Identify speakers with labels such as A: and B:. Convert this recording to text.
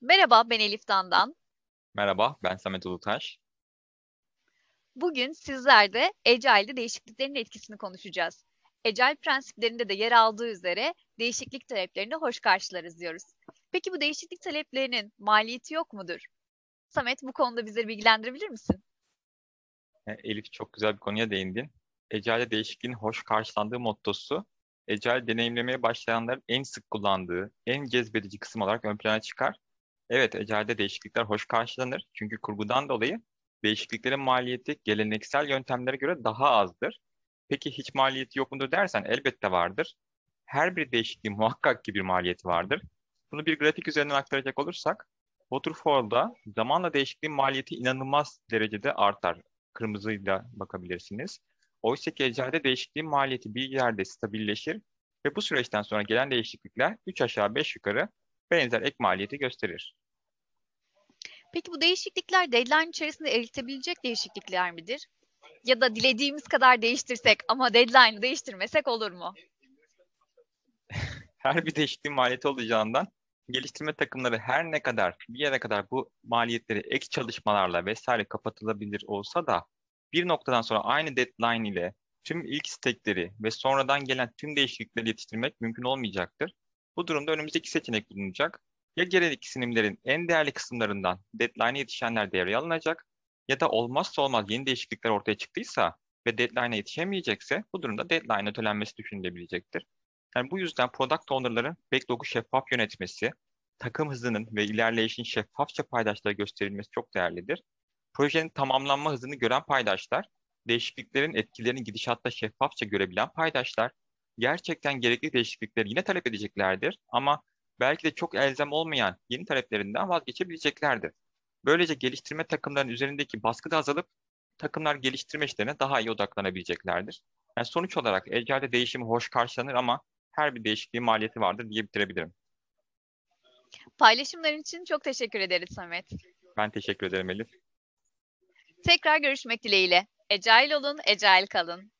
A: Merhaba, ben Elif Dandan.
B: Merhaba, ben Samet Ulutaş.
A: Bugün sizlerle Agile'de değişikliklerin etkisini konuşacağız. Agile prensiplerinde de yer aldığı üzere değişiklik taleplerini hoş karşılarız diyoruz. Peki bu değişiklik taleplerinin maliyeti yok mudur? Samet bu konuda bizleri bilgilendirebilir misin?
B: E, Elif çok güzel bir konuya değindin. Agile değişikliğin hoş karşılandığı mottosu, Agile deneyimlemeye başlayanların en sık kullandığı, en cezbedici kısım olarak ön plana çıkar. Evet, Agile'de değişiklikler hoş karşılanır. Çünkü kurgudan dolayı değişikliklerin maliyeti geleneksel yöntemlere göre daha azdır. Peki hiç maliyeti yok mudur dersen elbette vardır. Her bir değişikliğin muhakkak ki bir maliyeti vardır. Bunu bir grafik üzerinden aktaracak olursak, Waterfall'da zamanla değişikliğin maliyeti inanılmaz derecede artar. Kırmızıyla bakabilirsiniz. Oysa ki Agile'de değişikliğin maliyeti bir yerde stabilleşir ve bu süreçten sonra gelen değişiklikler 3 aşağı 5 yukarı benzer ek maliyeti gösterir.
A: Peki bu değişiklikler deadline içerisinde eritebilecek değişiklikler midir? Ya da dilediğimiz kadar değiştirsek ama deadline'ı değiştirmesek olur mu?
B: Her bir değişikliğin maliyeti olacağından geliştirme takımları her ne kadar bir yere kadar bu maliyetleri ek çalışmalarla vesaire kapatılabilir olsa da bir noktadan sonra aynı deadline ile tüm ilk istekleri ve sonradan gelen tüm değişiklikleri yetiştirmek mümkün olmayacaktır. Bu durumda önümüzde iki seçenek bulunacak. Ya gereksinimlerin en değerli kısımlarından deadline'e yetişenler devreye alınacak ya da olmazsa olmaz yeni değişiklikler ortaya çıktıysa ve deadline'e yetişemeyecekse bu durumda deadline ötelenmesi düşünülebilecektir. Yani bu yüzden product owner'ların backlog'u şeffaf yönetmesi, takım hızının ve ilerleyişin şeffafça paydaşlara gösterilmesi çok değerlidir. Projenin tamamlanma hızını gören paydaşlar, değişikliklerin etkilerini gidişatta şeffafça görebilen paydaşlar, gerçekten gerekli değişiklikleri yine talep edeceklerdir ama belki de çok elzem olmayan yeni taleplerinden vazgeçebileceklerdir. Böylece geliştirme takımlarının üzerindeki baskı da azalıp takımlar geliştirme işlerine daha iyi odaklanabileceklerdir. Yani sonuç olarak Agile'de değişimi hoş karşılanır ama her bir değişikliğin maliyeti vardır diye bitirebilirim.
A: Paylaşımların için çok teşekkür ederiz Samet.
B: Ben teşekkür ederim Elif.
A: Tekrar görüşmek dileğiyle. Agile olun, Agile kalın.